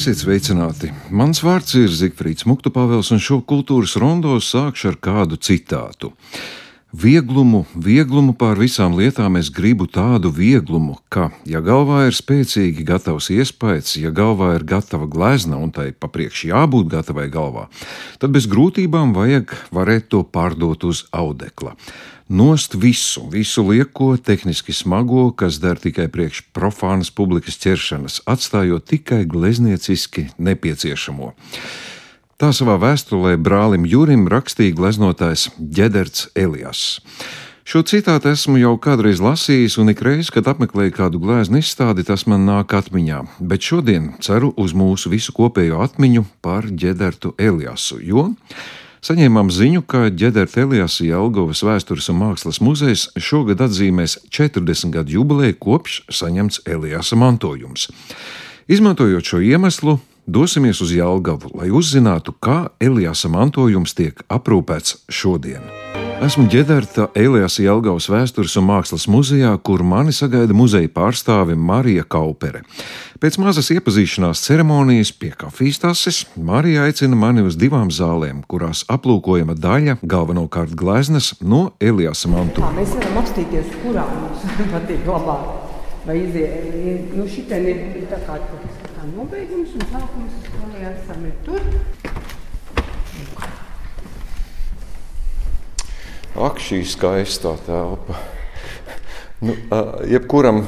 Esiet sveicināti! Mans vārds ir Zifrits Muktupāvels, un šo kultūras rondo sākšu ar kādu citātu. Vieglumu, vieglumu pār visām lietām es gribu tādu vieglumu, ka, ja galvā ir spēcīgi gatavs iespējas, ja galvā ir gatava glezna un tai papriekš jābūt gatavai galvā, tad bez grūtībām vajag varēt to pārdot uz audekla. Nost visu, visu lieko, tehniski smago, kas der tikai priekš profānas publikas ķeršanas, atstājot tikai gleznieciski nepieciešamo. Tā savā vēstulē brālim Jurim rakstīja gleznotājs Ģederts Elijas. Šo citātu esmu jau kādreiz lasījis, un ik reiz, kad apmeklēju kādu glezniecības izstādi, tas man nāk atmiņā. Bet šodien ceru uz mūsu visu kopējo atmiņu par Ģedertu Eliasu, jo saņēmām ziņu, ka Ģederta Eliasa Jelgavas vēstures un mākslas muzejs šogad atzīmēs 40 gadu jubileju kopš saņemts Eliasa mantojums. Izmantojot šo iemeslu, Dosimies uz Jālgavu, lai uzzinātu, kā Elijāsa mantojums tiek aprūpēts šodien. Esmu ģederta Elijas Jelgavas vēstures un mākslas muzejā, kur mani sagaida muzeja pārstāve Marija Kaupere. Pēc mazas iepazīšanās ceremonijas pie kafijas tases Marija aicina mani uz divām zālēm, kurās aplūkojama daļa, galvenokārt gleznas, no Elijas mantojuma. Mēs varam apstīties, kurā mums patīk labāk. Vai iziet, nu šitien ir tā kā kā nobeigums un sākums esam ir tur. Ak, šī skaistā telpa. Nu, jebkuram,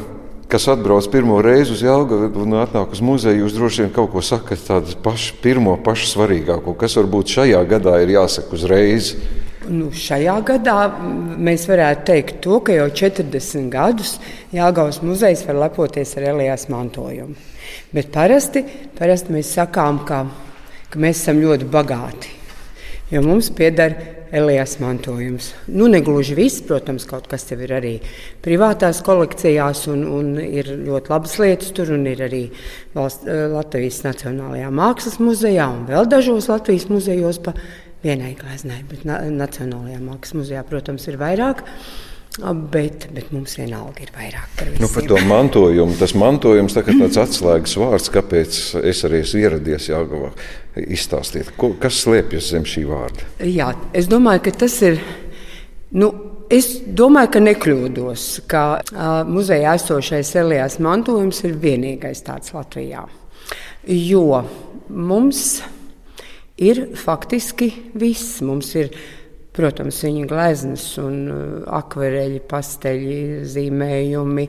kas atbrauc pirmo reizi uz Jālugavu un atnāk uz muzeju, jūs droši vien kaut ko sakat tādu pašu, pirmo, pašu svarīgāko, kas varbūt šajā gadā ir jāsaka uzreiz. Nu, šajā gadā mēs varētu teikt, to, ka jau 40 gadus Jāgaunas muzejs var lepoties ar Elijas mantojumu. Bet parasti, parasti mēs sakām, ka, ka mēs esam ļoti bagāti. Jo mums pieder Elijas mantojums. Nu, ne gluži viss, protams, kaut kas tev ir arī privātās kolekcijās, un, un ir ļoti labas lietas tur, un ir arī valsts, eh, Latvijas Nacionālajā Mākslas muzejā un vēl dažos Latvijas muzejos pa vienai gleznai, bet Nacionālajā Mākslas muzejā, protams, ir vairāk. Bet, bet mums vienalga ir vairāk. Nu, par to mantojumu. Tas mantojums tā tāds atslēgas vārds, kāpēc es arī esmu ieradies Jāgavā. Izstāstiet, ko, kas slēpjas zem šī vārda? Jā, es domāju, ka tas ir. Nu, Es domāju, ka nekļūdos, ka uh, muzejā esošais Elijas mantojums ir vienīgais tāds Latvijā. Jo mums ir faktiski viss. Mums ir Protams, viņa gleznas un uh, akvareļi, pasteļi, zīmējumi,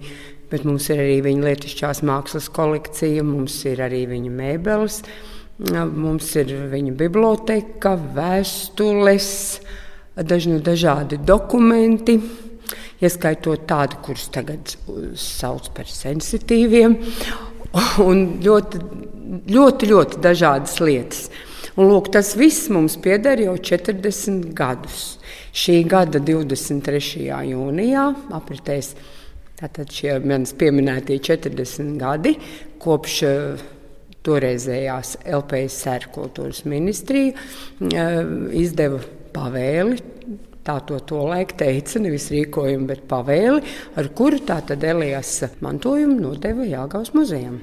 bet mums ir arī viņa lietišķās mākslas kolekcija, mums ir arī viņa mēbeles, uh, mums ir viņa biblioteka, vēstules, dažni dažādi dokumenti. Ieskaitot tādu, kurus tagad sauc par sensitīviem, un ļoti, ļoti, ļoti dažādas lietas. Un, lūk, tas viss mums pieder jau 40 gadus. Šī gada 23. jūnijā apritēs tātad šie manis pieminētie 40 gadi kopš uh, toreizējās LPSR kultūras ministrija uh, izdeva pavēli. Tā to tolaik teica, nevis rīkojumu, bet pavēli, ar kuru tātad Elijas mantojumu nodeva Jāgaus muzejam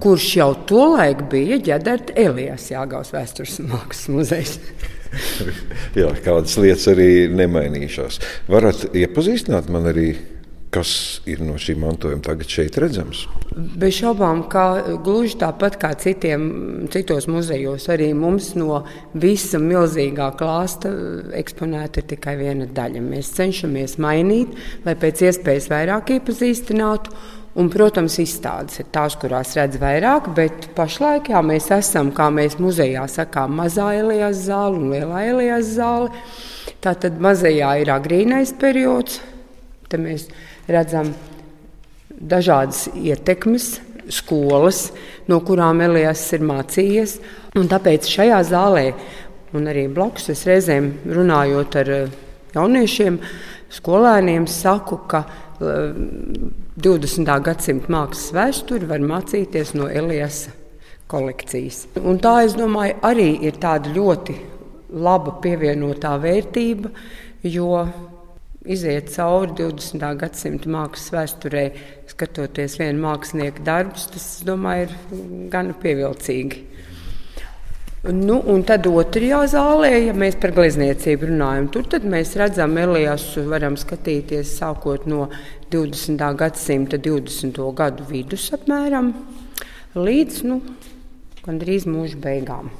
kurš jau tolaik bija ģenerēta Elijas Jāgaus vēstures mākslas muzejs. Jā, kādas lietas arī nemainījušās. Varat iepazīstināt man arī, kas ir no šī mantojuma tagad šeit redzams? Bez šaubām, ka gluži tāpat kā citiem, citos muzejos, arī mums no visa milzīgā klāsta eksponēta ir tikai viena daļa. Mēs cenšamies mainīt, lai pēc iespējas vairāk iepazīstinātu Un, protams, izstādes ir tās, kurās redz vairāk, bet pašlaik jā, mēs esam, kā mēs muzejā sakām, mazā Elijas zāle un lielā Elijas zāle. Tātad mazajā ir agrīnais periods, te mēs redzam dažādas ietekmes, skolas, no kurām Elijas ir mācījies. Un tāpēc šajā zālē, un arī blakus es reizēm runājot ar eh, jauniešiem, skolēniem, saku, ka 20. gadsimta mākslas vēsturi var mācīties no Elijas kolekcijas. Un tā, es domāju, arī ir tāda ļoti laba pievienotā vērtība, jo iziet cauri 20. gadsimta mākslas vēsturē, skatoties vienu mākslinieku darbus, tas, domāju, ir gan pievilcīgi. Nu, un tad otrajā zālē, ja mēs par glezniecību runājam, tur mēs redzam Eliasu, varam skatīties sākot no 20. gadsimta 20. gadu vidus apmēram līdz nu, gandrīz mūža beigām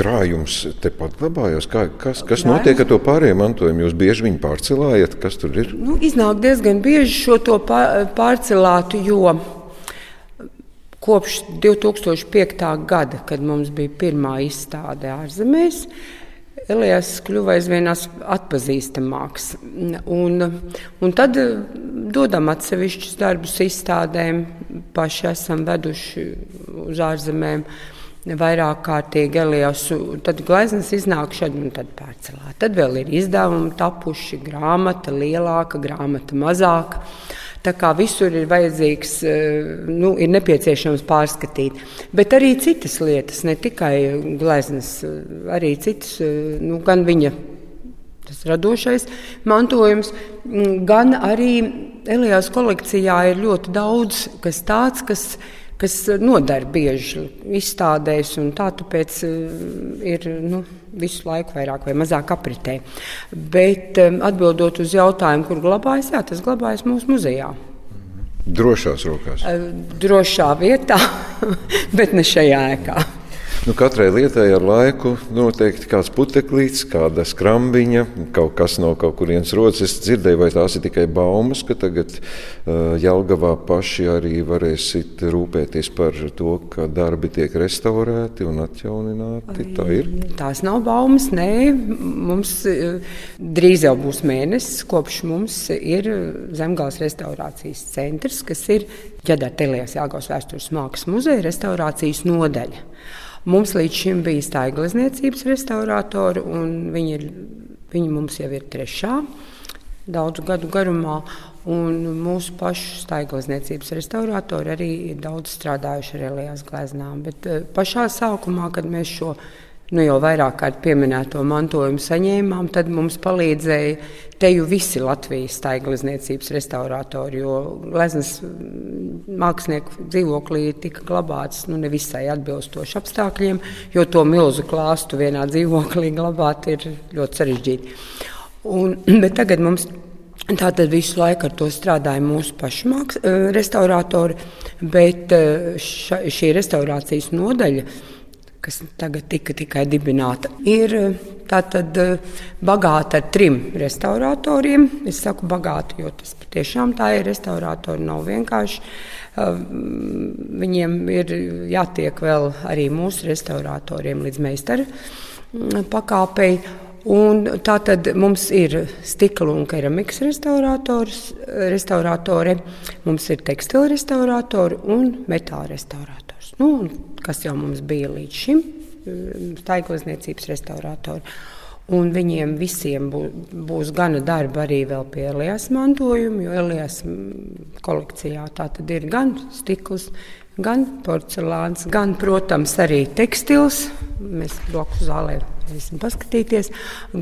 krājums tepat glabājās. Kā, kas kas notiek ar to pārējo mantojumu? Jūs bieži viņu pārcelājat, kas tur ir? Nu, iznāk diezgan bieži šo pārcelātu, jo kopš 2005. gada, kad mums bija pirmā izstāde ārzemēs, Elijas kļuva aizvien atpazīstamāks. Un, un tad dodam atsevišķus darbus izstādēm, paši esam veduši uz ārzemēm vairāk kārtīgi Eliosu. Tad gleznas iznāk šad un tad pārcelā. Tad vēl ir izdevumi tapuši, grāmata lielāka, grāmata mazāka. Tā kā visur ir vajadzīgs, eh, nu, ir nepieciešams pārskatīt. Bet arī citas lietas, ne tikai gleznas, arī citas, eh, nu, gan viņa tas radošais mantojums, gan arī Elijas kolekcijā ir ļoti daudz kas tāds, kas kas nodara bieži izstādēs, un tā tāpēc eh, ir nu, visu laiku vairāk vai mazāk apritē. Bet eh, atbildot uz jautājumu, kur glabājas, jā, tas glabājas mūsu muzejā. Drošās rokās. Eh, drošā vietā, bet ne šajā ēkā. Nu, katrai lietai ar laiku noteikti kāds puteklīts, kāda skrambiņa, kaut kas no kaut kurienes rodas. Es dzirdēju, vai tās ir tikai baumas, ka tagad uh, Jelgavā paši arī varēsit rūpēties par to, ka darbi tiek restaurēti un atjaunināti. Tā ir. Tās nav baumas, nē. Mums drīz jau būs mēnesis, kopš mums ir Zemgāles restaurācijas centrs, kas ir Ģedā Telijas Jāgaunas vēstures mākslas muzeja restaurācijas nodaļa. Mums līdz šim bija staiglasniecības restauratori, un viņi, ir, viņi mums jau ir trešā daudzu gadu garumā. Un mūsu pašu staiglasniecības restauratori arī ir daudz strādājuši ar Elijas gleznām. Bet eh, pašā sākumā, kad mēs šo nu, jau vairāk kārt pieminēto mantojumu saņēmām, tad mums palīdzēja te jau visi Latvijas staiglizniecības restauratori, jo gleznas mm, mākslinieku dzīvoklī tika glabāts nu, nevisai atbilstoši apstākļiem, jo to milzu klāstu vienā dzīvoklī glabāt ir ļoti sarežģīti. Un, bet tagad mums Tātad visu laiku ar to strādāja mūsu pašu māks, eh, restauratori, bet eh, ša, šī restaurācijas nodaļa kas tagad tika tikai dibināta, ir eh, tātad eh, bagāta ar trim restauratoriem. Es saku bagāta, jo tas patiešām tā ir. Restauratori nav vienkārši. Eh, viņiem ir jātiek vēl arī mūsu restauratoriem līdz meistara mm, pakāpei. Un tā tad mums ir stikla un keramikas restauratori, mums ir tekstila restauratori un metāla restauratori. Nu, kas jau mums bija līdz šim, staiglasniecības restauratori. Un viņiem visiem būs gana darba arī pie Elijas mantojuma, jo Elijas kolekcijā tā tad ir gan stikls, gan porcelāns, gan, protams, arī tekstils. Mēs blakus zālē varēsim paskatīties.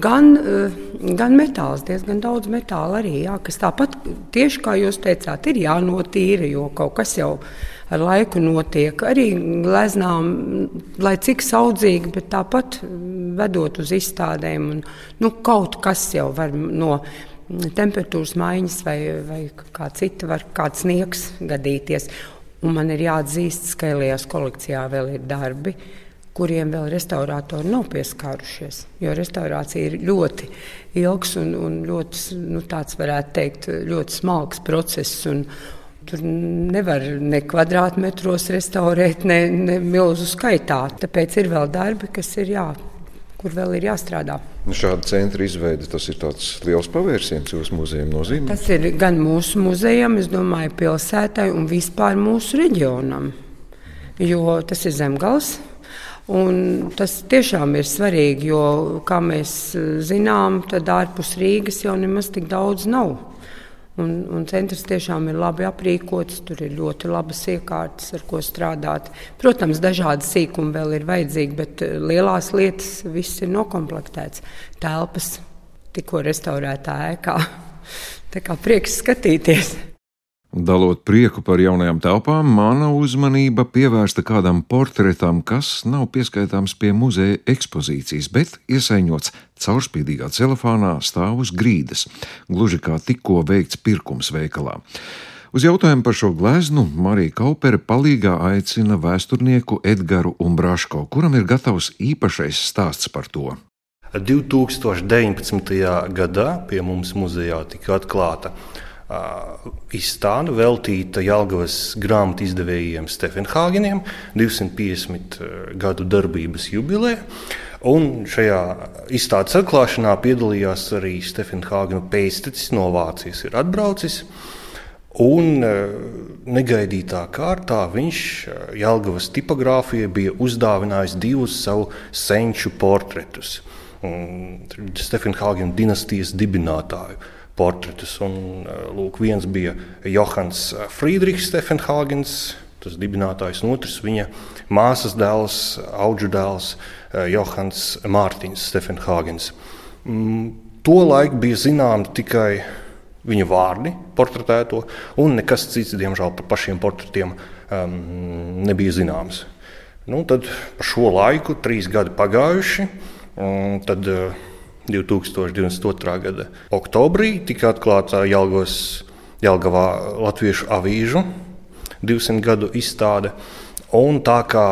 Gan, eh, gan metāls, diezgan daudz metāla arī, jā, kas tāpat tieši kā jūs teicāt, ir jānotīra, jo kaut kas jau ar laiku notiek. Arī gleznām, lai cik saudzīgi, bet tāpat vedot uz izstādēm, un, nu, kaut kas jau var no temperatūras maiņas vai, vai kā cita var kāds sniegs gadīties. Un man ir jāatzīst, ka Elijas kolekcijā vēl ir darbi, kuriem vēl restauratori nav pieskārušies. Jo restaurācija ir ļoti ilgs un, un ļoti, nu, tāds varētu teikt, ļoti smalks process. Un, Tur nevar ne kvadrātmetros restaurēt, ne, ne milzu skaitā. Tāpēc ir vēl darbi, kas ir jāpārāk kur vēl ir jāstrādā. Nu, šāda centra izveide tas ir tāds liels pavērsiens jūsu muzejam nozīmē. Tas ir gan mūsu muzejam, es domāju, pilsētai un vispār mūsu reģionam, jo tas ir zemgals. Un tas tiešām ir svarīgi, jo, kā mēs zinām, tad ārpus Rīgas jau nemaz tik daudz nav. Un, un centrs tiešām ir labi aprīkots, tur ir ļoti labas iekārtas, ar ko strādāt. Protams, dažādi sīkumi vēl ir vajadzīgi, bet eh, lielās lietas viss ir nokomplektēts. Telpas tikko restaurētā ēkā. Tā kā prieks skatīties. Dalot prieku par jaunajām telpām, mana uzmanība pievērsta kādam portretam, kas nav pieskaitāms pie muzeja ekspozīcijas, bet iesaiņots caurspīdīgā celofānā stāv uz grīdas, gluži kā tikko veikts pirkums veikalā. Uz jautājumu par šo gleznu Marija Kaupere palīgā aicina vēsturnieku Edgars Umbraško, kuram ir gatavs īpašais stāsts par to. 2019. gadā pie mums muzejā tika atklāta izstāde veltīta Jālgavas grāmatu izdevējiem Stefenhāgeniem 250 gadu darbības jubileja. Un šajā izstādes atklāšanā piedalījās arī Stefenhāgena pēctecis no Vācijas, ir atbraucis. Un negaidītā kārtā viņš Jālgavas tipogrāfijai bija uzdāvinājis divus savu senču portretus. Stefenhāgena dinastijas dibinātāju portretus. Un, eh, lūk, viens bija Johans Friedrichs Stefenhāgens, tas dibinātājs, un otrs viņa māsas dēls, auģu dēls eh, Johans Mārtiņš Stefenhāgens. Mm, Tolaik bija zināms tikai viņa vārdi, portretēto, un nekas cits, diemžēl, par pašiem portretiem um, nebija zināms. Nu, tad par šo laiku, trīs gadi pagājuši, tad uh, 2022. gada oktobrī tika atklāta Jelgavas, Jelgavā Latviešu avīžu 200 gadu izstāde. Un tā kā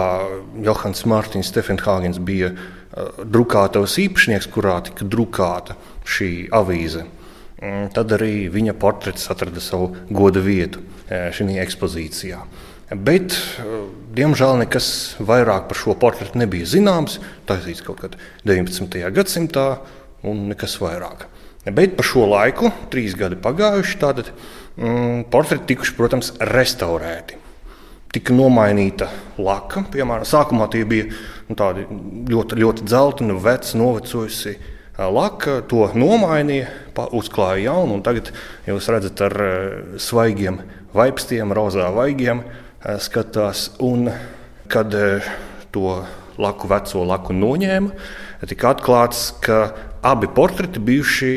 Johans Mārtiņš Stefenhāgens bija uh, drukātavas īpašnieks, kurā tika drukāta šī avīze, um, tad arī viņa portrets atrada savu goda vietu šajā ekspozīcijā. Bet, diemžēl, nekas vairāk par šo portretu nebija zināms. Tas ir kaut kad 19. gadsimtā un nekas vairāk. Bet par šo laiku, trīs gadi pagājuši, tātad mm, portreti tikuši, protams, restaurēti. Tika nomainīta laka. Piemēram, sākumā tie bija nu, ļoti, ļoti dzelteni, veci, novecojusi laka. To nomainīja, uzklāja jaunu, un tagad jūs redzat ar svaigiem vaipstiem, rozā vaigiem skatās. Un, kad to laku, veco laku noņēma, tika atklāts, ka abi portreti bijuši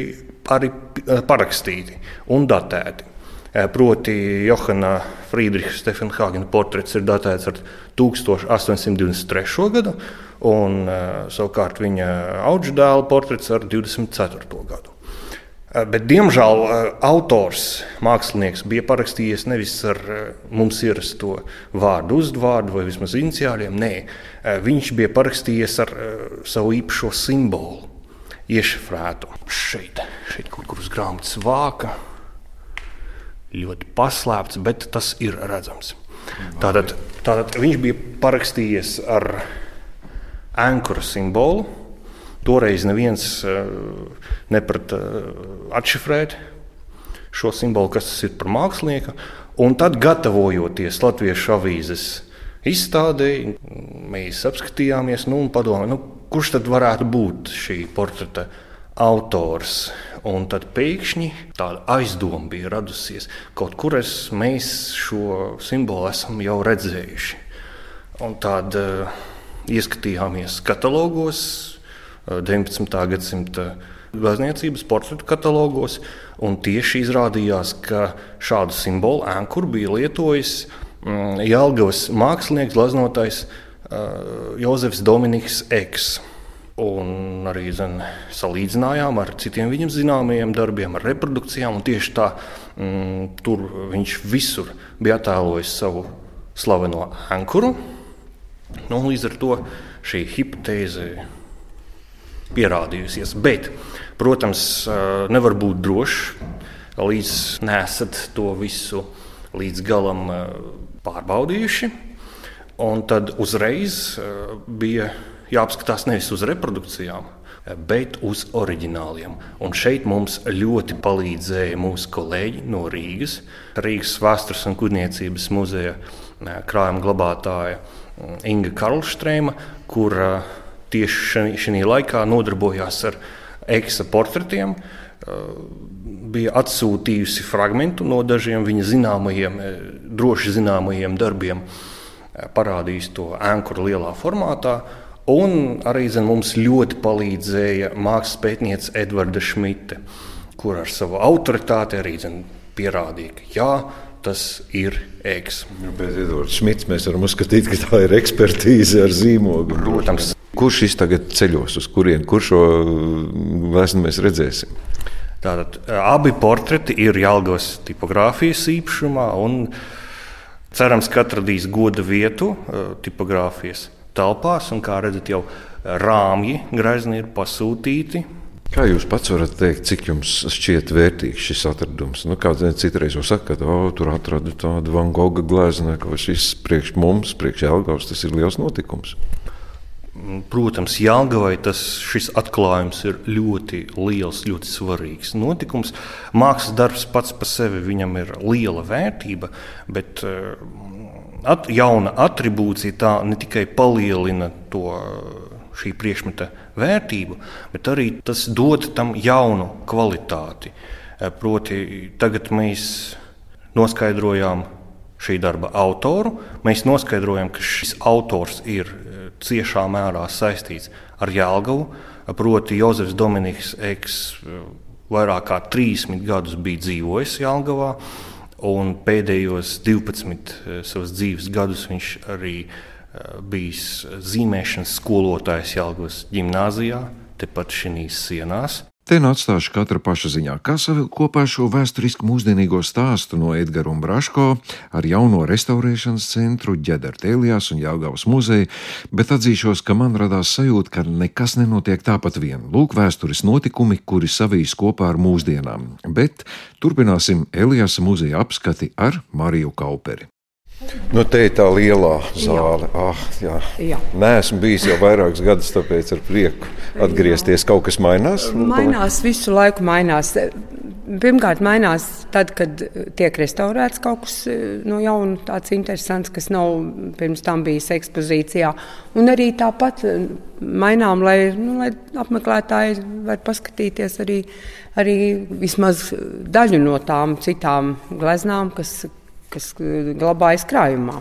arī eh, parakstīti un datēti. Eh, proti, Johana Friedricha Stefenhāgena portrets ir datēts ar 1823. gadu, un eh, savukārt viņa auga dēla portrets ar 24. gadu. Bet, diemžēl autors, mākslinieks, bija parakstījies nevis ar mums ierasto vārdu, uzvārdu vai vismaz iniciāliem. Nē, viņš bija parakstījies ar savu īpašo simbolu iešifrētu šeit, šeit kaut kur uz grāmatas vāka. Ļoti paslēpts, bet tas ir redzams. Tātad, tātad viņš bija parakstījis ar ankura simbolu. Toreiz neviens uh, neprata uh, atšifrēt šo simbolu, kas tas ir par mākslinieku. Un tad, gatavojoties Latvijas avīzes izstādēji, mēs apskatījāmies nu, un padomājām, nu, kurš tad varētu būt šī portreta autors. Un tad pēkšņi tāda aizdoma bija radusies. Kaut kur es, mēs šo simbolu esam jau redzējuši. Un tad uh, ieskatījāmies katalogos, uh, 19. gadsimta glezniecības portretu katalogos, un tieši izrādījās, ka šādu simbolu ēnkuru bija lietojis um, Jālgavas mākslinieks, glaznotājs Uh, Jozefs Dominiks Eks. Un arī zin, salīdzinājām ar citiem viņam zināmajiem darbiem, ar reprodukcijām. Tieši tā, mm, tur viņš visur bija attēlojis savu slaveno ankuru. Nu, līdz ar to šī hipotēze pierādījusies. Bet, protams, uh, nevar būt droši, līdz nesat to visu līdz galam uh, pārbaudījuši. Un tad uzreiz eh, bija jāapskatās nevis uz reprodukcijām, eh, bet uz oriģināliem. Un šeit mums ļoti palīdzēja mūsu kolēģi no Rīgas, Rīgas Vēstures un Kurniecības muzeja eh, krājuma glabātāja mm, Inga Karlstrēma, kur tieši šajā laikā nodarbojās ar eksa portretiem. Bija atsūtījusi fragment no dažiem viņa zināmajiem, droši zināmajiem darbiem parādījis to ankuru lielā formātā. Un arī zin, mums ļoti palīdzēja mākslas pētniece Edvarda Šmita, kur ar savu autoritāti arī zin, pierādīja, ka jā, tas ir ēks. Ja, bet Edvards Šmits mēs varam uzskatīt, ka tā ir ekspertīze ar zīmogu. Protams. Kurš šis tagad ceļos uz kurieni, kur šo vēstuli mēs redzēsim? Tātad abi portreti ir Jālgavas tipogrāfijas īpašumā cerams, ka atradīs goda vietu tipogrāfijas telpās. Un, kā redzat, jau rāmji grezni ir pasūtīti Kā jūs pats varat teikt, cik jums šķiet vērtīgs šis atradums? Nu, Kāds citreiz jau saka, ka oh, tur atrada tādu Van Gogha glezniecību, ka šis priekš mums, priekš Jālgavas, tas ir liels notikums. Protams, Jālgavai tas atklājums ir ļoti liels, ļoti svarīgs notikums. Mākslas darbs pats par sevi viņam ir liela vērtība, bet eh, at, jauna attribūcija tā ne tikai palielina to šī priekšmeta vērtību, bet arī tas dod tam jaunu kvalitāti. Eh, proti, tagad mēs noskaidrojām šī darba autoru. Mēs noskaidrojam, ka šis autors ir eh, ciešā mērā saistīts ar Jālgavu. Proti, Jozefs Dominiks Eks eh, vairāk kā 30 gadus bija dzīvojis Jālgavā, un pēdējos 12 savas dzīves gadus viņš arī ir bijis zīmēšanas skolotājs Jālgavas gimnājā, tepat šīs sienās. Te nu atstāšu katra paša ziņā, kā savilkt kopā šo vēsturiski mūsdienīgo stāstu no Edgara un Braško ar jauno restaurēšanas centru, ģedertēlijās un Jāgaunas muzeju, bet atzīšos, ka man radās sajūta, ka nekas nenotiek tāpat vien. Lūk, vēstures notikumi, kuri savīs kopā ar mūsdienām. Bet turpināsim Elijas muzeja apskati ar Mariju Kauperi. Nu, te ir tā lielā zāle. Jā. Ah, jā. Jā. Nē, esmu bijis jau vairākus gadus, tāpēc ar prieku atgriezties. Kaut kas mainās? Mainās, visu laiku mainās. Pirmkārt, mainās tad, kad tiek restaurēts kaut kas no jauna, tāds interesants, kas nav pirms tam bijis ekspozīcijā. Un arī tāpat mainām, lai, nu, lai apmeklētāji var paskatīties arī, arī vismaz daļu no tām citām gleznām, kas, kas eh, glabājas krājumā.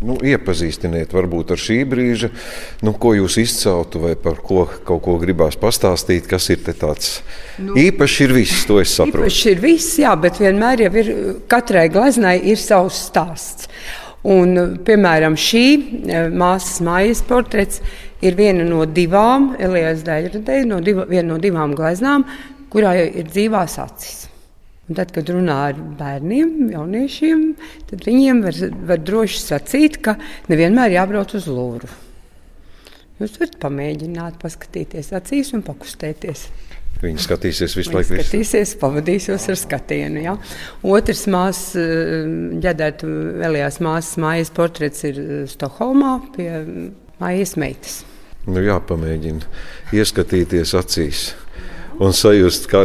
Nu, iepazīstiniet varbūt ar šī brīža, nu, ko jūs izceltu, vai par ko kaut ko gribās pastāstīt, kas ir tāds nu, īpašs. Ir viss, to es saprotu. Īpašs ir viss, jā, bet vienmēr jau ir katrai gleznai ir savs stāsts. Un, piemēram, šī eh, māsas mājas portrets ir viena no divām, Elijas Daļradē, no, div, no divām gleznām, kurā ir dzīvās acis. Un tad, kad runā ar bērniem, jauniešiem, tad viņiem var, var droši sacīt, ka nevienmēr jābrauc uz Lūru. Jūs varat pamēģināt, paskatīties acīs un pakustēties. Viņi skatīsies visu laiku. Viņi skatīsies, pavadīsies ar skatienu. Ja? Otrs māsas, ģedēta Elijās māsas mājas portrets ir Stokholmā pie mājas meitas. Nu, jāpamēģina ieskatīties acīs un sajust, ka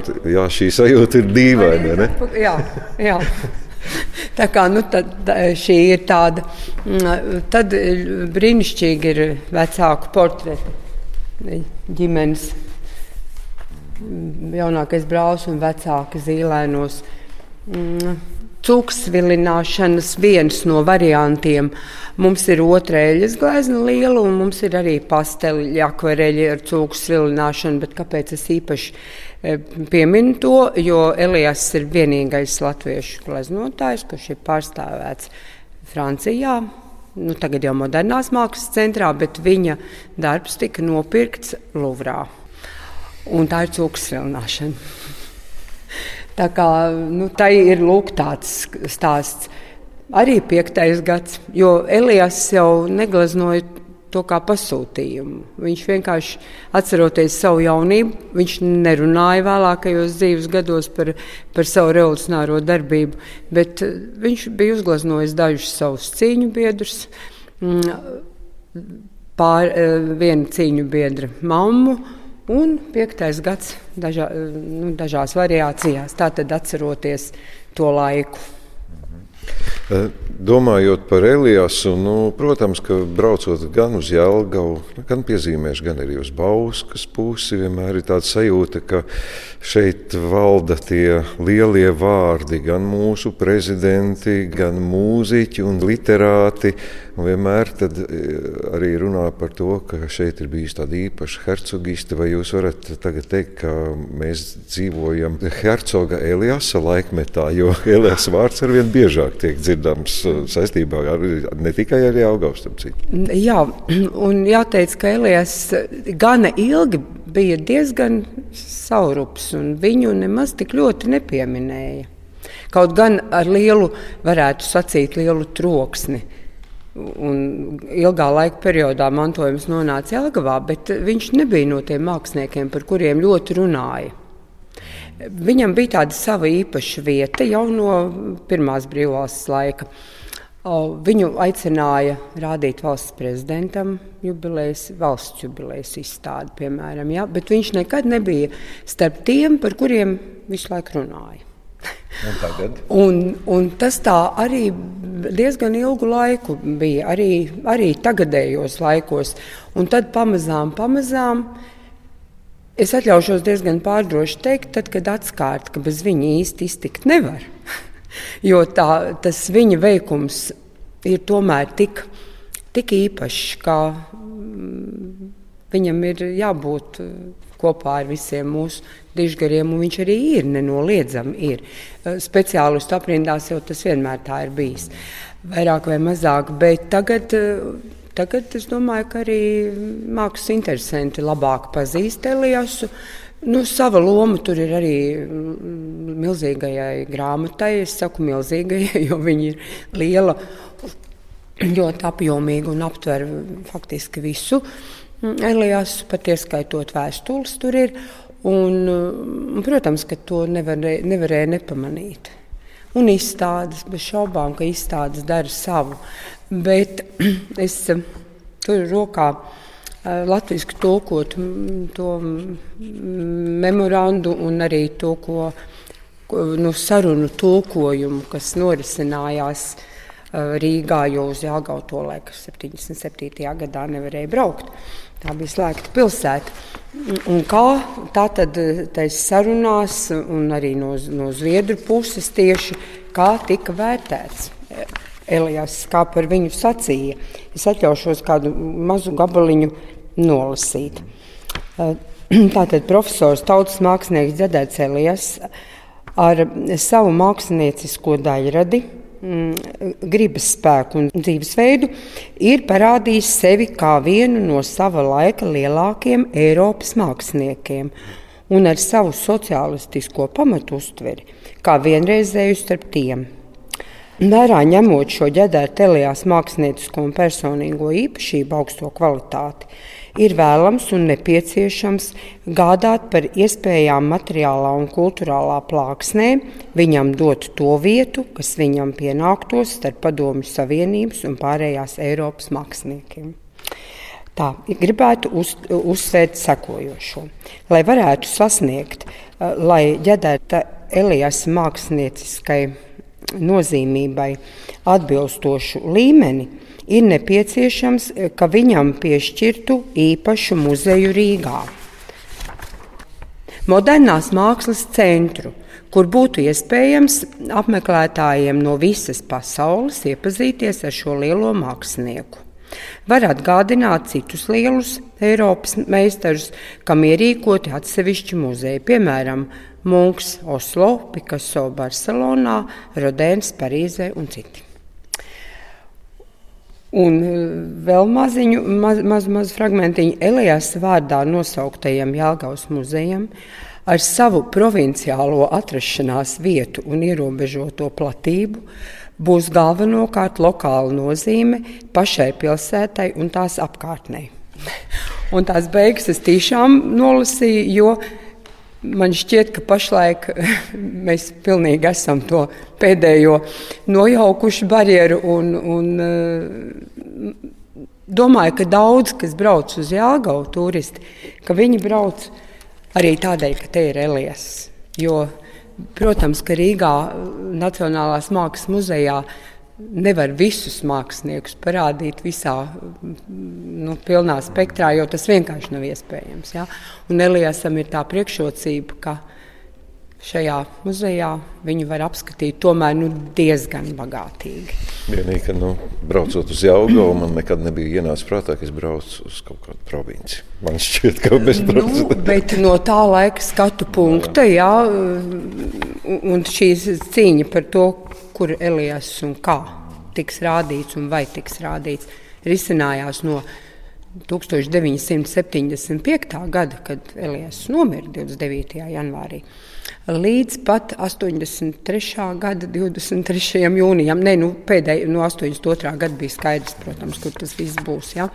šī sajūta ir dīvaina. Jā, jā. Tā kā nu, tad, šī ir tāda, mm, tad brīnišķīgi ir vecāku portreti ģimenes. Jaunākais brālis un vecāki zīlēnos. Mm, cūksvilināšanas viens no variantiem. Mums ir otrā eļļas glezna liela, un mums ir arī pasteļi akvareļi ar cūku svilināšanu. Bet kāpēc es īpaši e, pieminu to? Jo Elijas ir vienīgais latviešu gleznotājs, kurš ir pārstāvēts Francijā. Nu, tagad jau modernās mākslas centrā, bet viņa darbs tika nopirkts Luvrā. Un tā ir cūku svilināšana. Tā kā nu, tā ir lūk, tāds stāsts. Arī piektais gads, jo Elijas jau negleznoja to kā pasūtījumu. Viņš vienkārši atceroties savu jaunību, viņš nerunāja vēlākajos dzīves gados par, par savu revolucionāro darbību, bet eh, viņš bija uzgleznojis dažus savus cīņu biedrus. Mm, pār eh, vienu cīņu biedru mammu Un piektais gads dažā, nu, dažās variācijās, tātad atceroties to laiku. Mhm. Domājot par Eliasu, nu, protams, ka braucot gan uz Jēlgavu, gan piezīmēšu, gan arī uz Bauskas pusi, vienmēr ir tāda sajūta, ka šeit valda tie lielie vārdi, gan mūsu prezidenti, gan mūziķi un literāti. Un vienmēr arī runā par to, ka šeit ir bijusi tāda īpaša hercogiste. Vai jūs varat tagad teikt, ka mēs dzīvojam hercoga Eliasa laikmetā, jo Eliasa vārds arvien biežāk tiek dzirdams uh, saistībā ar ne tikai ar Jāgaustu. Jā, un jāteic, ka Elias gana ilgi bija diezgan saurups, un viņu nemaz tik ļoti nepieminēja. Kaut gan ar lielu, varētu sacīt, lielu troksni. Un ilgā laika periodā mantojums nonāca Jelgavā, bet viņš nebija no tiem māksliniekiem, par kuriem ļoti runāja. Viņam bija tāda sava īpaša vieta jau no pirmās brīvvalsts laika. Viņu aicināja rādīt valsts prezidentam jubilejas, valsts jubilejas izstādi, piemēram, ja? bet viņš nekad nebija starp tiem, par kuriem visu laiku runāja. Un, un, un tas tā arī diezgan ilgu laiku bija, arī, arī tagadējos laikos. Un tad pamazām, pamazām es atļaušos diezgan pārdroši teikt, tad, kad atskārt, ka bez viņa īsti iztikt nevar. jo tā, tas viņa veikums ir tomēr tik, tik īpašs, ka mm, viņam ir jābūt kopā ar visiem mūsu dižgariem, un viņš arī ir nenoliedzami. Ir. Eh, speciālistu aprindās jau tas vienmēr tā ir bijis, vairāk vai mazāk, bet tagad. Tagad es domāju, ka arī mākslas interesanti labāk pazīst Eliasu. Nu, sava loma tur ir arī mm, milzīgajai grāmatai. Es saku milzīgajai, jo viņa ir liela, ļoti apjomīga un aptver faktiski visu. Mm, Elijas pat ieskaitot vēstules tur ir. Un, un, protams, ka to nevarēja, nevarēja nepamanīt. Un izstādes, bez šaubām, ka izstādes dara savu. Bet es eh, tur rokā eh, latviešu tulkot to memorandu un arī to, ko, ko nu, sarunu tulkojumu, kas norisinājās eh, Rīgā, jo uz Jāgautu laiku 77. gadā nevarēja braukt. Tā bija slēgta pilsēta. Un kā tā tad taisa sarunās, un arī no, no Zviedru puses tieši kā tika vērtēts. Elijas, kā par viņu sacīja. Es atļaušos kādu mazu gabaliņu nolasīt. Tātad profesors, tautas mākslinieks Dzedēts Elijas ar savu māksliniecisko daļradi gribas spēku un dzīvesveidu, ir parādījis sevi kā vienu no sava laika lielākajiem Eiropas māksliniekiem un ar savu sociālistisko pamatu uztveri kā vienreizēju starp tiem. Vērā ņemot šo ģedēru telijās māksliniecisko un personīgo īpašību augsto kvalitāti, ir vēlams un nepieciešams gādāt par iespējām materiālā un kultūrālā plāksnē, viņam dot to vietu, kas viņam pienāktos starp Padomju Savienības un pārējās Eiropas māksliniekiem. Tā gribētu uz, uzsvērt sekojošo. Lai varētu sasniegt, eh, lai ģedēta Elijas mākslinieciskai nozīmībai atbilstošu līmeni, ir nepieciešams, eh, ka viņam piešķirtu īpašu muzeju Rīgā. Modernās mākslas centru, kur būtu iespējams apmeklētājiem no visas pasaules iepazīties ar šo lielo mākslinieku. Var atgādināt citus lielus Eiropas meistarus, kam ierīkoti atsevišķi muzeji, piemēram, Munks Oslo, Picasso Barcelonā, Rodēns Parīzē un citi. Un e, vēl maziņu, maz, maz, maz fragmentiņu Elijas vārdā nosauktajam Jālgaus muzejam ar savu provinciālo atrašanās vietu un ierobežoto platību būs galvenokārt lokāla nozīme pašai pilsētai un tās apkārtnē. Un tās beigas es tiešām nolasīju, jo Man šķiet, ka pašlaik mēs pilnīgi esam to pēdējo nojaukuši barjeru. Un, un, eh, domāju, ka daudz, kas brauc uz Jāgautu, turisti, ka viņi brauc arī tādēļ, ka te ir Elijas. Jo, protams, ka Rīgā Nacionālās mākslas muzejā nevar visus māksliniekus parādīt visā nu, pilnā spektrā, jo tas vienkārši nav iespējams. Ja? Un Elijasam ir tā priekšrocība, ka šajā muzejā viņu var apskatīt tomēr nu, diezgan bagātīgi. Vienīgi, ka nu, braucot uz Jaugavu, man nekad nebija ienācis prātā, ka es braucu uz kaut kādu provinci. Man šķiet, ka bez nu, bet no tā laika skatu punkta, jā, un šī cīņa par to, kur Elijas un kā tiks rādīts un vai tiks rādīts, risinājās no 1975. gada, kad Elijas nomira 29. janvārī līdz pat 83. gada 23. jūnijam. Nē, nu, pēdējā no 82. gada bija skaidrs, protams, kur tas viss būs. Ja?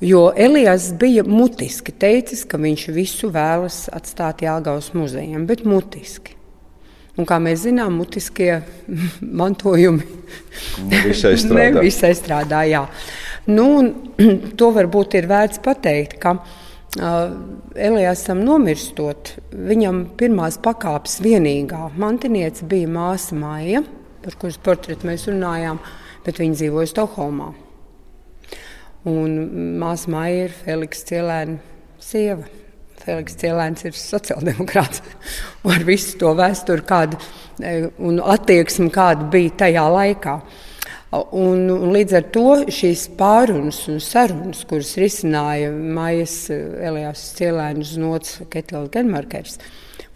Jo Elijas bija mutiski teicis, ka viņš visu vēlas atstāt Jāgaus muzejam, bet mutiski. Un, kā mēs zinām, mutiskie mantojumi nevisai strādā. nevisai strādā jā. nu, to varbūt ir vērts pateikt, ka Elijasam nomirstot, viņam pirmās pakāpes vienīgā mantiniece bija māsa Maija, par kuras portretu mēs runājām, bet viņa dzīvoja Stokholmā. Un māsa Maija ir Feliks Cielēna sieva. Feliks Cielēns ir sociāldemokrāts. Ar visu to vēsturi kādu, un attieksmi, kāda bija tajā laikā. Un, un līdz ar to šīs pārunas un sarunas, kuras risināja Maijas Elijas Cielēnas nots Ketils Genmarkers,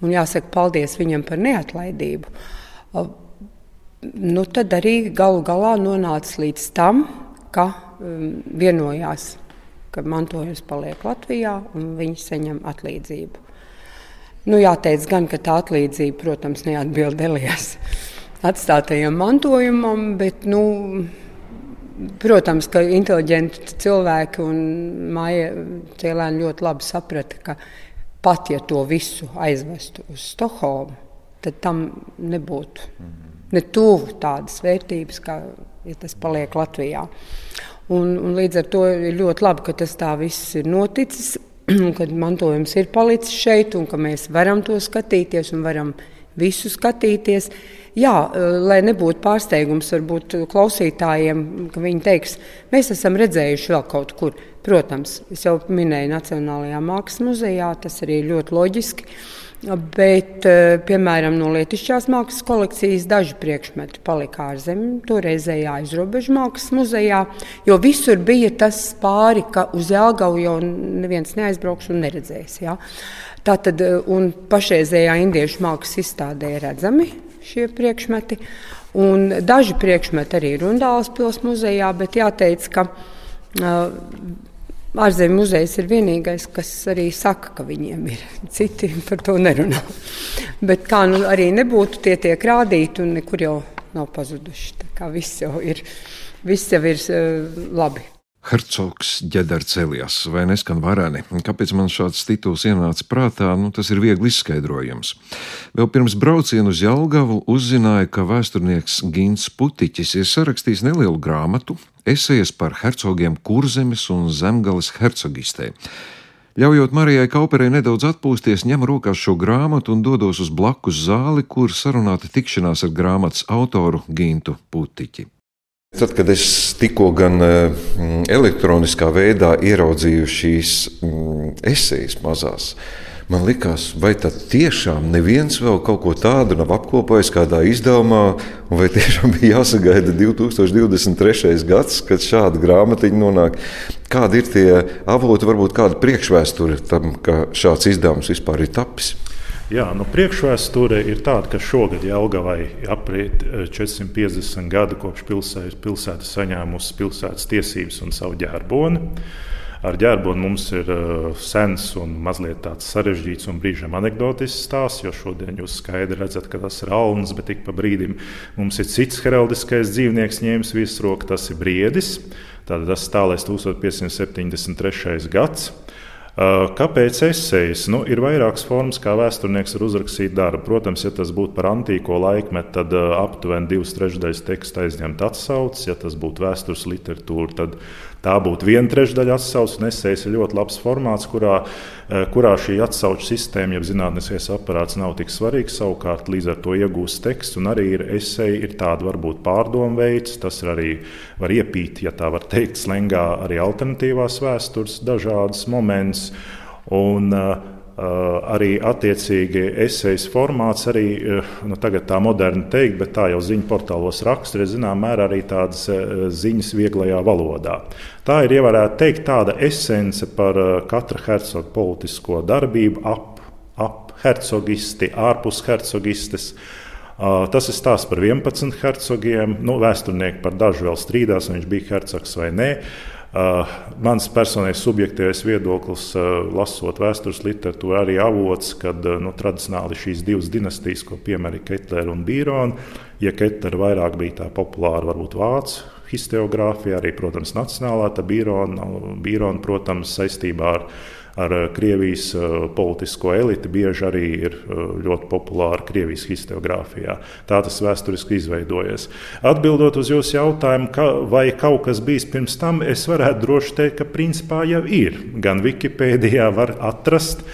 un jāsaka paldies viņam par neatlaidību, nu, tad arī galu galā nonāca līdz tam, ka um, vienojās, ka mantojums paliek Latvijā un viņi saņem atlīdzību. Nu, jāteic gan, ka tā atlīdzība, protams, neatbild Elijas atstātajam mantojumam, bet, nu, protams, ka inteliģenti cilvēki un Maija Cielēna ļoti labi saprata, ka pat ja to visu aizvestu uz Stokholmu, tad tam nebūtu ne tuvu tādas vērtības, kā ja tas paliek Latvijā. Un, un līdz ar to ir ļoti labi, ka tas tā viss ir noticis, kad mantojums ir palicis šeit un ka mēs varam to skatīties un varam visu skatīties. Jā, lai nebūtu pārsteigums varbūt klausītājiem, ka viņi teiks, mēs esam redzējuši vēl kaut kur. Protams, es jau minēju Nacionālajā Mākslas muzejā, tas arī ļoti loģiski. Bet, piemēram, no Latvijas mākslas kolekcijas daži priekšmeti palika ārzemē, toreizējā aizrobežu mākslas muzejā, jo visur bija tas pāri, ka uz Jālgavu jau neviens neaizbrauks un neredzēs. Ja? Tātad, un pašreizējā indiešu mākslas izstādē ir redzami šie priekšmeti. Un daži priekšmeti arī ir Rundālas pilsētas muzejā, bet jāteic, ka uh, ārzemju muzejs ir vienīgais, kas arī saka, ka viņiem ir. Citi par to nerunā. Bet kā nu arī nebūtu, tie tiek rādīti un nekur jau nav pazuduši. Tā kā viss jau ir, viss jau ir uh, labi. Hercogs ģedards Elijas vai neskan vareni. Kāpēc man šāds tituls ienāca prātā, nu, tas ir viegli izskaidrojams. Vēl pirms brauciena uz Jelgavu uzzināja, ka vēsturnieks Gins Putiķis ir sarakstījis nelielu grāmatu, esejas par hercogiem Kurzemes un Zemgales hercogistē. Ļaujot Marijai Kauperei nedaudz atpūsties, ņem rokās šo grāmatu un dodos uz blakus zāli, kur sarunāta tikšanās ar grāmatas autoru Gintu Putiķi. Tad, kad es tikko gan eh, elektroniskā veidā ieraudzīju šīs mm, esejas mazās, man likās, vai tad tiešām neviens vēl kaut ko tādu nav apkopojis kādā izdevumā, vai tiešām bija jāsagaida 2023. gads, kad šāda grāmatiņa nonāk. Kādi ir tie avoti, varbūt kāda priekšvēsture tam, ka šāds izdevums vispār ir tapis? Jā, nu, priekšvēsture ir tāda, ka šogad Jelgavai apriet 450 eh, gadi kopš pilsēta, pilsēta saņēmusi pilsētas tiesības un savu ģērboni. Ar ģērboni mums ir uh, sens un mazliet tāds sarežģīts un brīžiem anekdotisks stāsts, jo šodien jūs skaidri redzat, ka tas ir alns, bet ik pa brīdim mums ir cits heraldiskais dzīvnieks ņēmis virsroku, tas ir briedis. Tātad tas stāvēs 1573. gads. Kāpēc esejas? Nu, ir vairākas formas, kā vēsturnieks var uzrakstīt darbu. Protams, ja tas būtu par antīko laikmetu, tad aptuveni divas trešdaļas teksta aizņemt atsauces. Ja tas būtu vēstures literatūra, tad Tā būtu viena trešdaļa atsauce, un esejs ir ļoti labs formāts, kurā, eh, kurā šī atsauču sistēma, jeb zinātniskais aparāts nav tik svarīgs. Savukārt līdz ar to iegūst teksts, un arī ir esej, ir tāda varbūt pārdomu veids, tas arī var iepīt, ja tā var teikt, slengā arī alternatīvās vēstures dažādas momentus. Un, Uh, arī attiecīgi esejas formāts, arī uh, nu, tā moderni teikt, bet tā jau ziņu portālos raksta, ir zināmā mērā arī tādas uh, ziņas vieglajā valodā. Tā ir, ja varētu teikt, tāda esence par katra hercoga politisko darbību ap, ap hercogisti, ārpus hercogistes. Tas ir stāsts par 11 hercogiem. Nu, vēsturnieki par dažu vēl strīdās, vai viņš bija hercogs vai nē. Uh, mans personīgais subjektīvais viedoklis, uh, lasot vēstures literatūru, arī avots, ka uh, nu, tradicionāli šīs divas dinastijas, ko piemēra Ketlera un Bīrona, ja Ketlera vairāk bija tā populāra, varbūt vācu historiografija, arī, protams, nacionālā, tad Bīrona, Bīrona, protams, saistībā ar ar eh, Krievijas eh, politisko eliti bieži arī ir eh, ļoti populāra Krievijas historiografijā. Tā tas vēsturiski izveidojies. Atbildot uz jūsu jautājumu, ka, vai kaut kas bijis pirms tam, es varētu droši teikt, ka principā jau ir. Gan Wikipēdijā var atrast,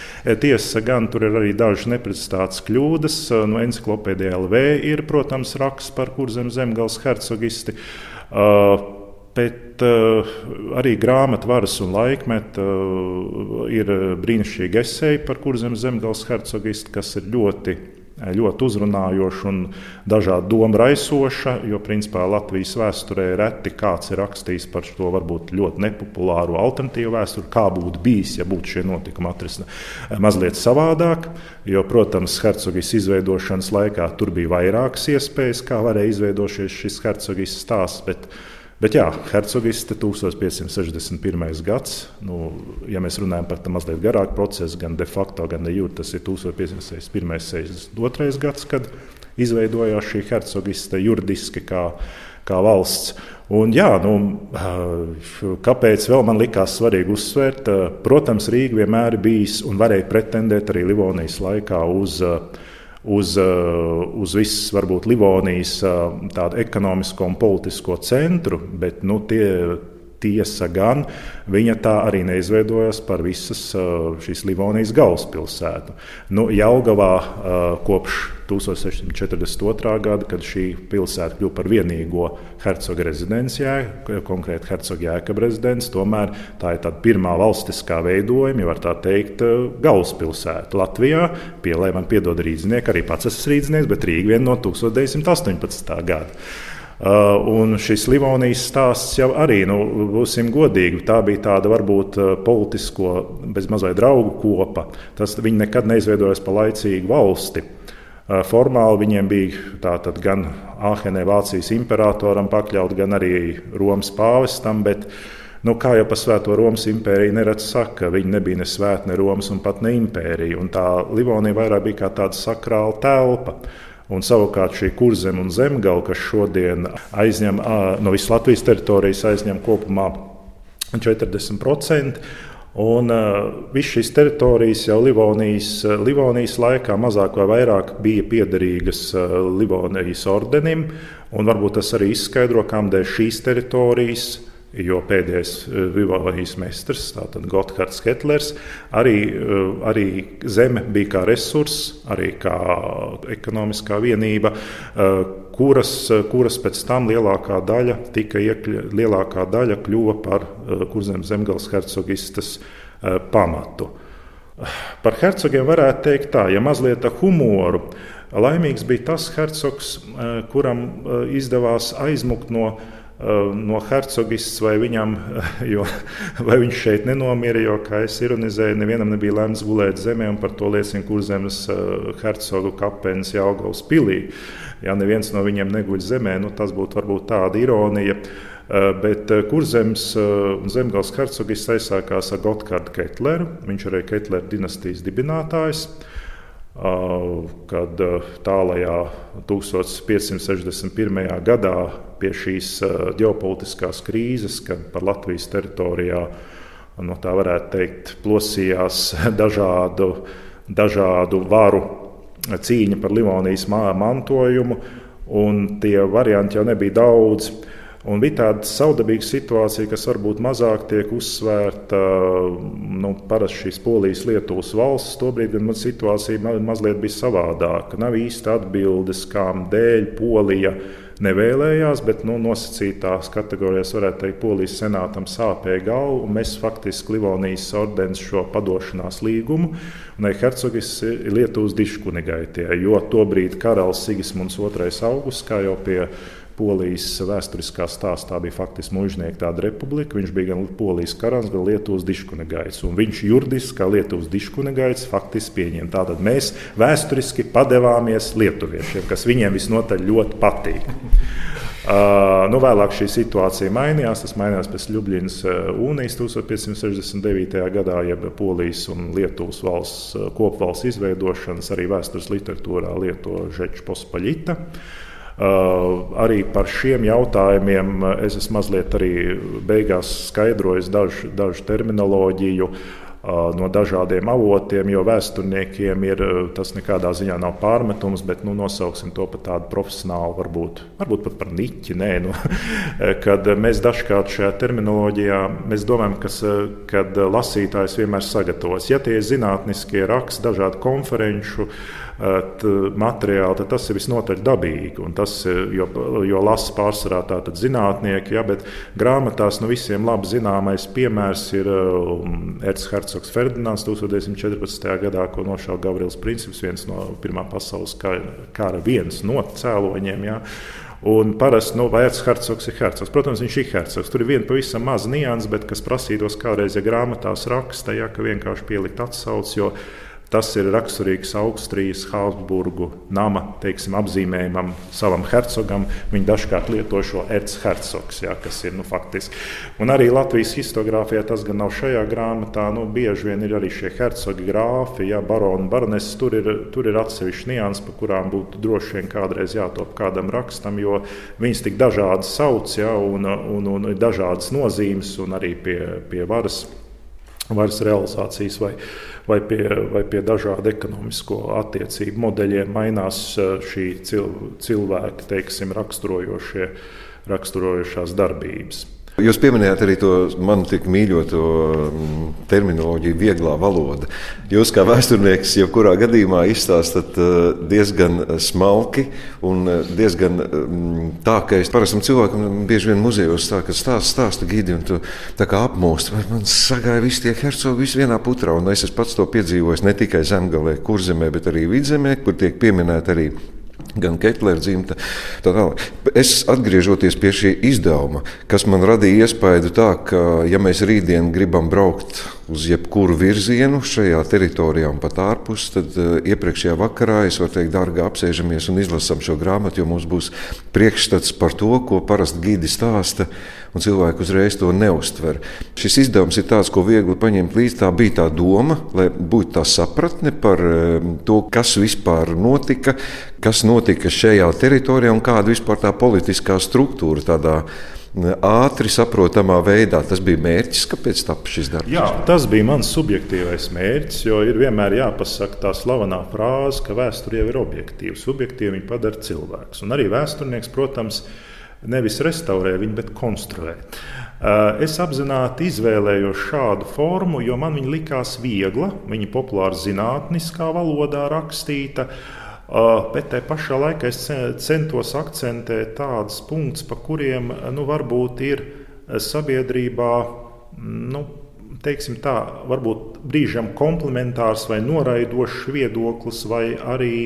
tiesa, gan tur ir arī dažas neprecizētas kļūdas. No encyklopēdijā LV ir, protams, raksts par kurzem zemgals hercogisti. Uh, Bet uh, arī grāmatā varas un laikmeta uh, ir brīnišķīgi esēji par kurzem zemgals hercogistu, kas ir ļoti, ļoti uzrunājoša un dažādu domu raisoša. Jo principā Latvijas vēsturē reti kāds ir rakstījis par šo varbūt ļoti nepopulāru alternatīvu vēsturi, kā būtu bijis, ja būtu šie notikumi atrisināti mazliet savādāk. Jo, protams, hercogijas izveidošanas laikā tur bija vairākas iespējas, kā varēja izveidoties šis hercogijas stāsts. Bet jā, Hercogiste 1561. gads, nu, ja mēs runājam par tādu mazliet garāku procesu, gan de facto, gan de jure, tas ir 1561. 62. gads, kad izveidojās šī hercogiste juridiski kā, kā valsts. Un, jā, nu, kāpēc vēl man likās svarīgi uzsvērt? Protams, Rīga vienmēr ir bijis un varēja pretendēt arī Livonijas laikā uz uh, uz, uh, uz visas, varbūt Livonijas uh, tādu ekonomisko un politisko centru, bet nu, tie, tiesa gan viņa tā arī neizveidojās par visas uh, šīs Livonijas galvaspilsētu. Nu, Jaugavā kopš 1642. gada, kad šī pilsēta kļuva par vienīgo hercoga rezidenci, konkrēti hercoga jēkab rezidents, tomēr tā ir tāda pirmā valstiskā veidojuma, ja var tā teikt, galvaspilsēta Latvijā. Pielē man piedod rīznieki, arī pats esmu rīznieks, bet Rīga vien no 1918. gada. Uh, un šis Livonijas stāsts jau arī, nu, būsim godīgi, tā bija tāda varbūt uh, politisko, bezmazliet draugu kopa. Tas viņi nekad neizveidojās pa laicīgu valsti. Uh, formāli viņiem bija tātad gan Āhenē, Vācijas imperatoram pakļaut, gan arī Romas pāvestam. Bet, nu, kā jau par Svēto Romas impēriju neredz saka, viņi nebija ne svēta, ne Romas un pat ne impērija. Un tā Livonija vairāk bija kā tāda sakrāla telpa. Un savukārt šī kurzem un zemgala, kas šodien aizņem no visas Latvijas teritorijas, aizņem kopumā 40%. Un uh, visas šīs teritorijas jau Livonijas, Livonijas laikā mazāk vai vairāk bija piederīgas uh, Livonijas ordenim. Varbūt tas arī izskaidro, kādēļ šīs teritorijas jo pēdējais eh, Vivālijas meistars, tātad Gotthards Ketlers, arī, eh, arī zeme bija kā resurss, arī kā ekonomiskā vienība, eh, kuras, kuras pēc tam lielākā daļa, tika iekļa, lielākā daļa kļuva par kurzemes zemgales hercogistas pamatu. Par hercogiem varētu teikt tā, ja mazliet ar humoru. Laimīgs bija tas hercogs, kuram izdevās aizmukt no Eh, no hercogists, vai, viņam, jo, vai viņš šeit nenomira. Jo, kā es ironizēju, nevienam nebija lemts gulēt zemē, un par to liecina kurzemes eh, hercogu kapenes Jālgavas pilī. Ja neviens no viņiem neguļ zemē, nu, tas būtu varbūt tāda ironija. Eh, bet kurzems zemgals hercogists aizsākās ar Gotthardu Ketleru. Viņš arī ir Ketlera dinastijas dibinātājs kad tālajā 1561. gadā pie šīs ģeopolitiskās krīzes, kad par Latvijas teritorijā no tā varētu teikt, plosījās dažādu, dažādu varu cīņa par Livonijas mantojumu, un tie varianti jau nebija daudz. Un bija tāda saudabīga situācija, kas varbūt mazāk tiek uzsvērta. Nu, parasti šīs polijas Lietuvas valsts tobrīd gan situācija mazliet bija savādāka. Nav īsti atbildes, kām dēļ Polija nevēlējās, bet nu, nosacītās kategorijās varētu teikt, Polijas senātam sāpēja galva. Mēs faktiski Livonijas ordenis šo padošanās līgumu un Hercogis ir Lietuvas diškunigaitie, jo tobrīd karalis Sigismunds II augusts, kā jau pie Polijas vēsturiskā stāstā bija faktiski mužnieka tāda republika. Viņš bija gan Polijas karants, gan Lietuvas diškunegaids. Un viņš juridiski, kā Lietuvas diškunegaids, faktiski pieņēma. Tātad mēs vēsturiski padevāmies lietuviešiem, kas viņiem visnotaļ ļoti patīk. Uh, nu, vēlāk šī situācija mainījās. Tas mainījās pēc Ljubljanas unijas 1569. gadā, jeb Polijas un Lietuvas valsts kopvalsts izveidošanas, arī vēstures literatūrā lieto Žeča Pospaļita. Uh, Uh, arī par šiem jautājumiem uh, es esmu mazliet arī beigās skaidrojis dažu, dažu terminoloģiju no dažādiem avotiem, jo vēsturniekiem ir tas nekādā ziņā nav pārmetums, bet nu, nosauksim to par tādu profesionālu, varbūt, varbūt pat par niķi. Nē, nu, kad mēs dažkārt šajā terminoloģijā domājam, kas, kad lasītājs vienmēr sagatavos. Ja tie ir zinātniskie raksti, dažādu konferenču, materiāli, tad tas ir visnotaļ dabīgi. Tas, jo, jo lasa pārsvarā tātad zinātnieki, ja, bet grāmatās nu, visiem labi zināmais piemērs ir um, Erts Hercogs Ferdinands 1914. gadā, ko nošāva Gavrils Princips, viens no Pirmā pasaules kara viens no cēloņiem. Ja. Un parasti nu, vērts hercogs ir hercogs. Protams, viņš ir hercogs. Tur ir viena pavisam maza nianses, bet kas prasītos kādreiz, ja grāmatās raksta, ja, ka vienkārši pielikt atsauci. Tas ir raksturīgs Austrijas Habsburgu nama teiksim, apzīmējumam, savam hercogam. Viņi dažkārt lieto šo erzhercogs, ja, kas ir nu, faktiski. Un arī Latvijas historiografijā tas gan nav šajā grāmatā. Nu, bieži vien ir arī šie hercogi, grāfi, ja, baroni, baroneses. Tur ir, tur ir atsevišķi nianses, par kurām būtu droši vien kādreiz jātop kādam rakstam, jo viņas tik dažādi sauc ja, un, un, un ir dažādas nozīmes un arī pie, pie varas varas realizācijas vai, vai, pie, vai pie dažādu ekonomisko attiecību modeļiem mainās eh, šī cilvēka teiksim, raksturojošie, raksturojošās darbības. Jūs pieminējāt arī to manu tik mīļoto mm, terminoloģiju, vieglā valoda. Jūs kā vēsturnieks, jebkurā gadījumā izstāstat eh, diezgan smalki un eh, diezgan mm, tā, ka es parastam cilvēkam bieži vien muzejos tā, ka stāsta, stāsta gidi un tu tā kā apmūst. Man sagāja visi tie hercogi visi vienā putrā, un es pats to piedzīvoju ne tikai zemgalē, kurzemē, bet arī vidzemē, kur tiek pieminēta arī gan Ketlera dzimta. Es atgriežoties pie šī izdevuma, kas man radīja iespēju tā, ka, ja mēs rītdien gribam braukt uz jebkuru virzienu šajā teritorijā un pat ārpus, tad uh, iepriekšējā vakarā es varu teikt, dārgi apsēžamies un izlasām šo grāmatu, jo mums būs priekšstats par to, ko parasti gidi stāsta, un cilvēki uzreiz to neustver. Šis izdevums ir tāds, ko viegli paņemt līdzi. Tā bija tā doma, lai būtu tā sapratne par uh, to, kas vispār notika, kas notika šajā teritorijā un kāda vispār tā politiskā struktūra tādā ātri saprotamā veidā. Tas bija mērķis, kāpēc tapu šis darbs. Jā, tas bija mans subjektīvais mērķis, jo ir vienmēr jāpasaka tā slavenā frāze, ka vēsture jau ir objektīva. Subjektīvi viņa padara cilvēks. Un arī vēsturnieks, protams, nevis restaurē viņu, bet konstruē. Eh, es apzināti izvēlējos šādu formu, jo man viņa likās viegla, viņa populāra zinātniskā valodā rakstīta. Uh, Bet tajā pašā laikā es centos akcentēt tādus punktus, pa kuriem nu, varbūt ir sabiedrībā, nu, teiksim tā, varbūt brīžam komplementārs vai noraidošs viedoklis, vai arī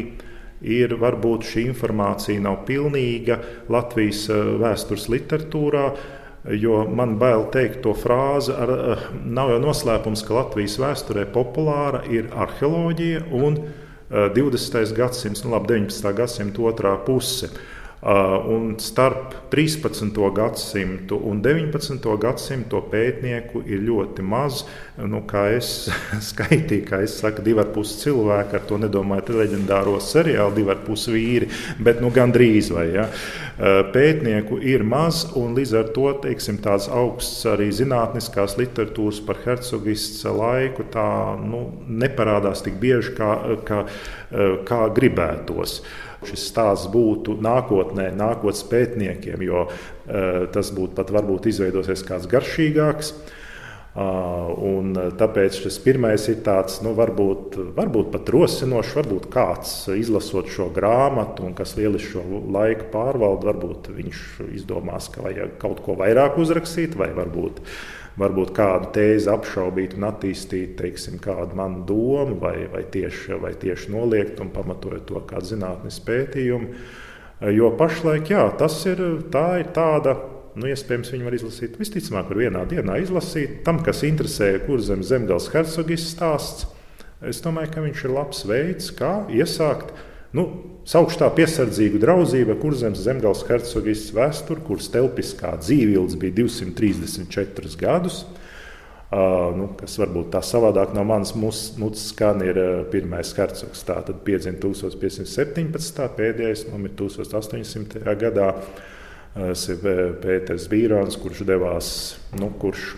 ir varbūt šī informācija nav pilnīga Latvijas vēstures literatūrā. Jo man bail teikt to frāzi, ar, nav jau noslēpums, ka Latvijas vēsturē populāra ir arheoloģija un 20. gadsimts, nu labi, 19. gadsimta otrā puse. Un starp 13. gadsimtu un 19. gadsimtu pētnieku ir ļoti maz. Nu, kā es skaitīju, kā es saku, divi ar pus cilvēki, ar to nedomāju leģendāro seriālu, divi ar pus vīri, bet nu, gandrīz vai. Ja? Pētnieku ir maz, un līdz ar to teiksim, tāds augsts arī zinātniskās literatūras par hercogists laiku tā, nu, neparādās tik bieži, kā, kā, kā gribētos. Šis stāsts būtu nākotnē, nākotnes pētniekiem, jo tas būtu pat varbūt izveidosies kāds garšīgāks. Un tāpēc šis pirmais ir tāds, nu, varbūt, varbūt pat rosinošs, varbūt kāds izlasot šo grāmatu, un kas lieliski šo laiku pārvalda, varbūt viņš izdomās, ka vajag kaut ko vairāk uzrakstīt, vai varbūt, varbūt kādu tēzi apšaubīt un attīstīt, teiksim, kādu manu domu, vai, vai, tieši, vai tieši noliegt un pamatojot to kā zinātnes pētījumu. Jo pašlaik, jā, tas ir, tā ir tāda Nu, iespējams, viņi var izlasīt, visticamāk, var vienā dienā izlasīt. Tam, kas interesē, kur zem zemgājas hercogas stāsts, es domāju, ka viņš ir labs veids, kā iesākt. Nu, Saukšu tā piesardzīgu draudzību, kur zemes zemgājas hercogas vēsture, kuras telpiskā dzīvības bija 234 gadus. Uh, nu, kas varbūt tā savādāk no manas mutes skan, ir uh, pirmais hercogs. Tā tad piedzima 1517. pēdējais nomira 1800. gadā. Pēters Bīrons, kurš devās, nu, kurš,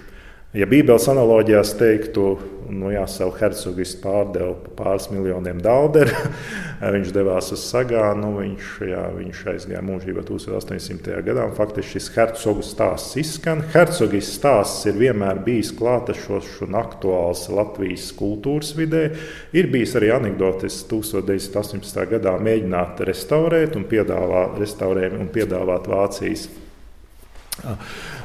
ja Bībeles analoģijās teiktu, nu, jā, savu hercogistu pārdeva par pāris miljoniem dolāru, viņš devās uz Sagānu, nu, viņš, jā, viņš aizgāja mūžībā 1800. gadā. Faktiski šis hercogu stāsts izskan. Hercogis stāsts ir vienmēr bijis klātešošs un aktuāls Latvijas kultūras vidē. Ir bijis arī anekdotis 1918. gadā mēģināt restaurēt un piedāvāt, restaurēt un piedāvāt Vācijas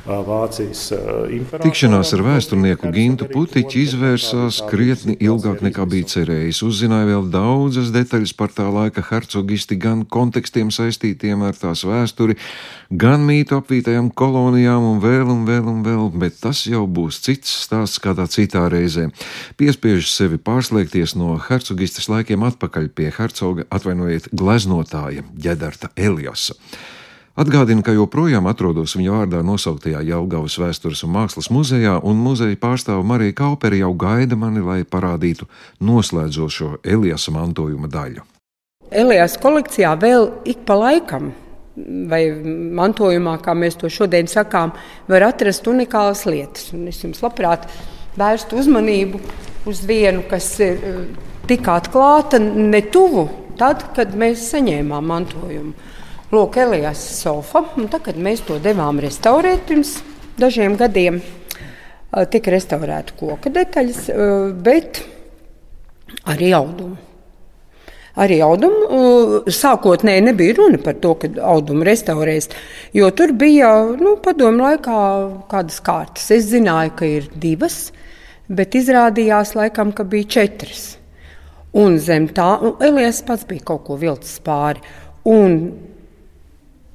Vācijas imperatora. Tikšanās ar vēsturnieku Gintu Putiķu izvērsās krietni ilgāk nekā bija cerējis. Uzzināja vēl daudzas detaļas par tā laika hercogisti, gan kontekstiem saistītiem ar tās vēsturi, gan mītu apvītajām kolonijām un vēl un vēl un vēl, bet tas jau būs cits stāsts kādā citā reizē. Piespiež sevi pārslēgties no hercogistas laikiem atpakaļ pie hercoga, atvainojiet, gleznotāja Ģedarta Eliasa. Atgādinu, ka joprojām atrodos viņa vārdā nosauktajā Jelgavas vēstures un mākslas muzejā, un muzeja pārstāve Marija Kauperi jau gaida mani, lai parādītu noslēdzošo Elijas mantojuma daļu. Elijas kolekcijā vēl ik pa laikam, vai mantojumā, kā mēs to šodien sakām, var atrast unikālas lietas. Un es jums labprāt vērstu uzmanību uz vienu, kas ir eh, tik atklāta, ne tuvu tad, kad mēs saņēmām mantojumu. Lūk, Elijas sofa. Tad, kad mēs to devām restaurēt pirms dažiem gadiem, tika restaurēta koka detaļas, bet arī audumu. Arī audumu sākotnēji nebija runa par to, ka audumu restaurēs, jo tur bija nu, padomu laikā kādas kārtas. Es zināju, ka ir divas, bet izrādījās laikam, ka bija četras. Un zem tā, Elijas pats bija kaut ko vilcis pāri. Un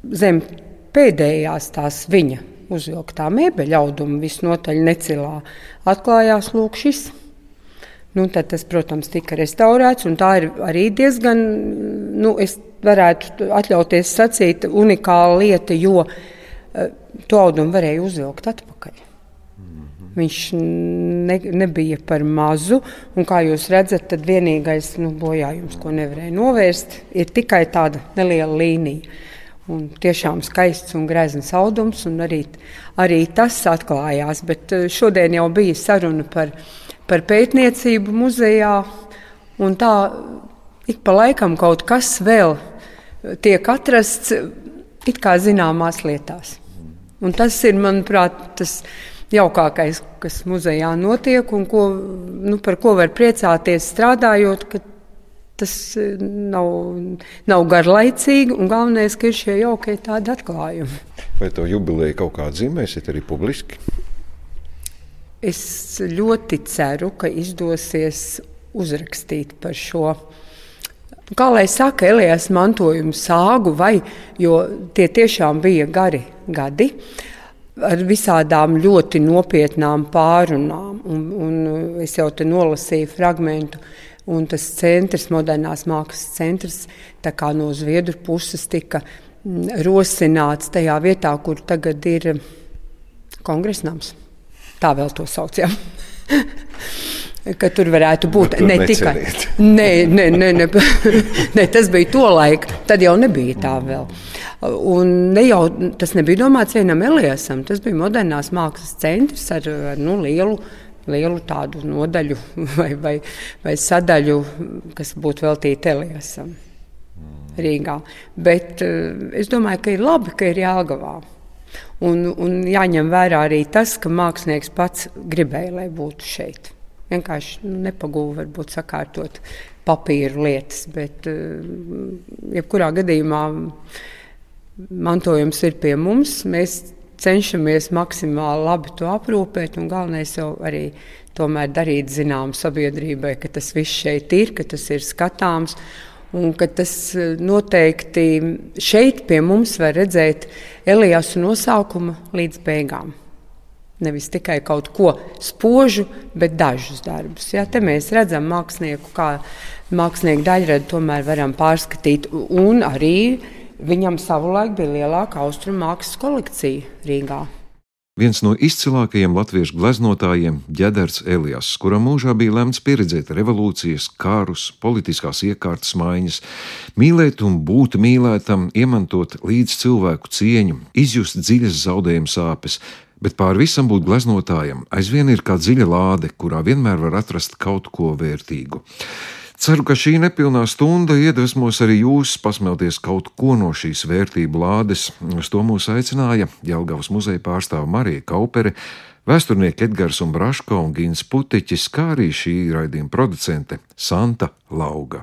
zem pēdējās tās viņa uzvilktā mēbeļa auduma visnotaļ necilā atklājās lūk šis. Nu, tad tas, protams, tika restaurēts, un tā ir arī diezgan, nu, es varētu atļauties sacīt, unikāla lieta, jo uh, to audumu varēja uzvilkt atpakaļ. Viņš ne, nebija par mazu, un kā jūs redzat, tad vienīgais nu, bojājums, ko nevarēja novērst, ir tikai tāda neliela līnija. Un tiešām skaists un grezns audums, un arī, arī tas atklājās. Bet eh, šodien jau bija saruna par, par pētniecību muzejā, un tā ik pa laikam kaut kas vēl tiek atrasts it kā zināmās lietās. Un tas ir, manuprāt, tas jaukākais, kas muzejā notiek un ko, nu, par ko var priecāties strādājot, ka tas eh, nav, nav garlaicīgi, un galvenais, ka ir šie jaukie tādi atklājumi. Vai to jubileju kaut kā atzīmēsiet arī publiski? Es ļoti ceru, ka izdosies uzrakstīt par šo. Kā lai saka, Elijas mantojuma sāgu, vai, jo tie tiešām bija gari gadi ar visādām ļoti nopietnām pārunām. Un, un es jau te nolasīju fragmentu Un tas centrs, modernās mākslas centrs, no Zviedru puses tika mm, rosināts tajā vietā, kur tagad ir kongresnams. Tā vēl to saucam. ka tur varētu būt nu, ne tikai nē, nē, nē, nē, nē, tas bija to laiku, tad jau nebija tā vēl. Un ne jau, tas nebija domāts vienam Eliasam, tas bija modernās mākslas centrs ar, ar nu, lielu lielu tādu nodaļu vai, vai, vai sadaļu, kas būtu veltīta Eliasam. Rīgā. Bet es domāju, ka ir labi, ka ir Jālgavā. Un, un jāņem vērā arī tas, ka mākslinieks pats gribēja, lai būtu šeit. Vienkārši nu, nepagūva varbūt sakārtot papīra lietas, bet jebkurā gadījumā mantojums ir pie mums. Mēs cenšamies maksimāli labi to aprūpēt, un galvenais jau arī tomēr darīt zinām sabiedrībai, ka tas viss šeit ir, ka tas ir skatāms. Un ka tas eh, noteikti šeit pie mums var redzēt Elijas nosaukuma līdz beigām. Nevis tikai kaut ko spožu, bet dažus darbus. Ja, te mēs redzam mākslinieku, kā mākslinieku daļradu tomēr varam pārskatīt. Un arī viņam savulaik bija lielāka austrumu mākslas kolekcija Rīgā. Viens no izcilākajiem latviešu gleznotājiem - Ģeders Elijas, kuram mūžā bija lemts pieredzēt revolūcijas, kārus, politiskās iekārtas maiņas, mīlēt un būt mīlētam, iemantot līdz cilvēku cieņu, izjust dziļas zaudējuma sāpes, bet pāri visam būt gleznotājam aizvien ir kā dziļa lāde, kurā vienmēr var atrast kaut ko vērtīgu. Ceru, ka šī nepilnā stunda iedvesmos arī jūs pasmelties kaut ko no šīs vērtību lādes. Uz to mūs aicināja Jelgavas muzeja pārstāve Marija Kaupere, vēsturnieki Edgars un Braško un Gins Putiķis, kā arī šī raidījuma producente Santa Lauga.